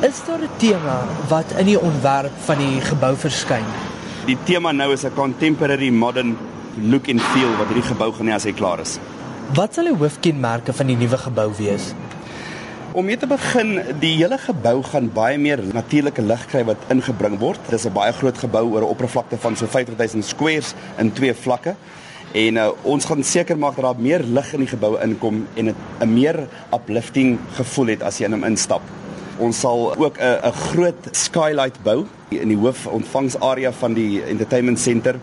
Is daar 'n tema wat in die ontwerp van die gebou verskyn? Die tema nou is 'n contemporary modern look and feel wat hierdie gebou gaan hê as hy klaar is. Wat sal die hoofkenmerke van die nuwe gebou wees? Om mee te begin, die hele gebou gaan baie meer natuurlike lig kry wat ingebring word. Dit is 'n baie groot gebou oor 'n oppervlakte van so 50000 squares in twee vlakke. En uh, ons gaan seker maak dat daar meer lig in die gebou inkom en 'n meer uplifting gevoel het as jy in hom instap. Ons sal ook 'n 'n groot skylight bou in die hoofontvangsarea van die entertainment center.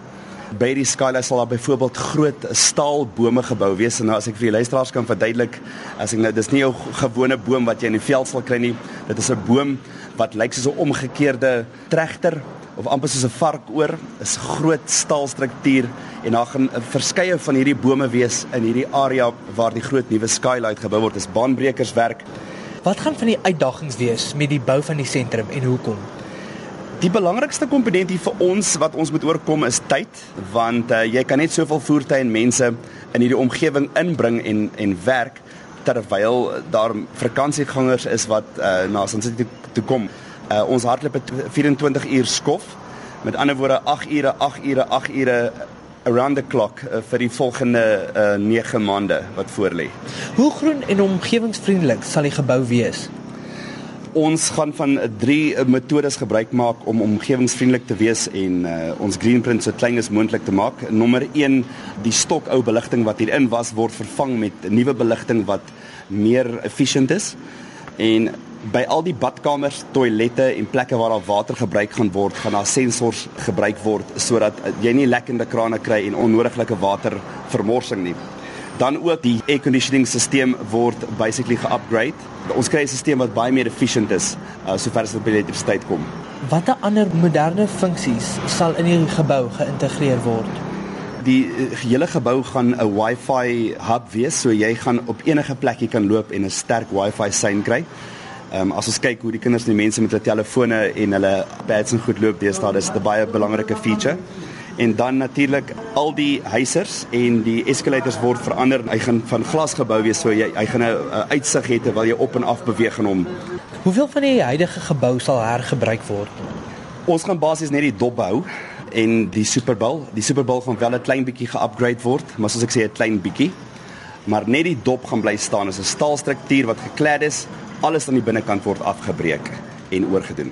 By die skylight sal daar byvoorbeeld groot staalbome gebou wees. En nou as ek vir die luisteraars kan verduidelik, as ek nou dis nie 'n gewone boom wat jy in die veld sal kry nie. Dit is 'n boom wat lyk soos 'n omgekeerde trechter of amper soos 'n varkoor, is groot staalstruktuur en daar gaan verskeie van hierdie bome wees in hierdie area waar die groot nuwe skylight gebou word. Dis baanbrekerswerk. Wat gaan van die uitdagings wees met die bou van die sentrum en hoekom? Die belangrikste komponent hier vir ons wat ons moet oorkom is tyd, want uh, jy kan net soveel voertuie en mense in hierdie omgewing inbring en en werk terwyl daar vakansiegangers is wat uh, na San City toe, toe kom. Uh, ons hardloop het 24 uur skof. Met ander woorde 8 ure, 8 ure, 8 ure around the clock uh, vir die volgende uh, 9 maande wat voorlê. Hoe groen en omgewingsvriendelik sal die gebou wees? Ons gaan van drie metodes gebruik maak om omgewingsvriendelik te wees en uh, ons greenprint so klein as moontlik te maak. Nommer 1, die stokou beligting wat hierin was word vervang met nuwe beligting wat meer efficient is. En by al die badkamers, toilette en plekke waar daar water gebruik gaan word, gaan daar sensors gebruik word sodat jy nie lekkende krane kry en onnodiglike watervermorsing nie. Dan ook die air conditioning stelsel word basically ge-upgrade. Ons kry 'n stelsel wat baie meer efficient is uh, sover as dit by elektrisiteit kom. Watter ander moderne funksies sal in hierdie gebou geïntegreer word? Die uh, hele gebou gaan 'n Wi-Fi hub wees, so jy gaan op enige plek jy kan loop en 'n sterk Wi-Fi sein kry. Ehm um, as ons kyk hoe die kinders en die mense met hulle telefone en hulle pads en goed loop deesdae, dis 'n baie belangrike feature. En dan natuurlik al die huisers en die escalators word verander. Hy gaan van glas gebou wees, so jy hy gaan 'n uitsig hê terwyl jy op en af beweeg in hom. Hoeveel van die huidige gebou sal hergebruik word? Ons gaan basies net die dop bou en die Super Bowl. Die Super Bowl gaan wel 'n klein bietjie ge-upgrade word, maar soos ek sê 'n klein bietjie. Maar net die dop gaan bly staan. Is 'n staalstruktuur wat gekled is alles aan die binnekant word afgebreek en oorgedoen.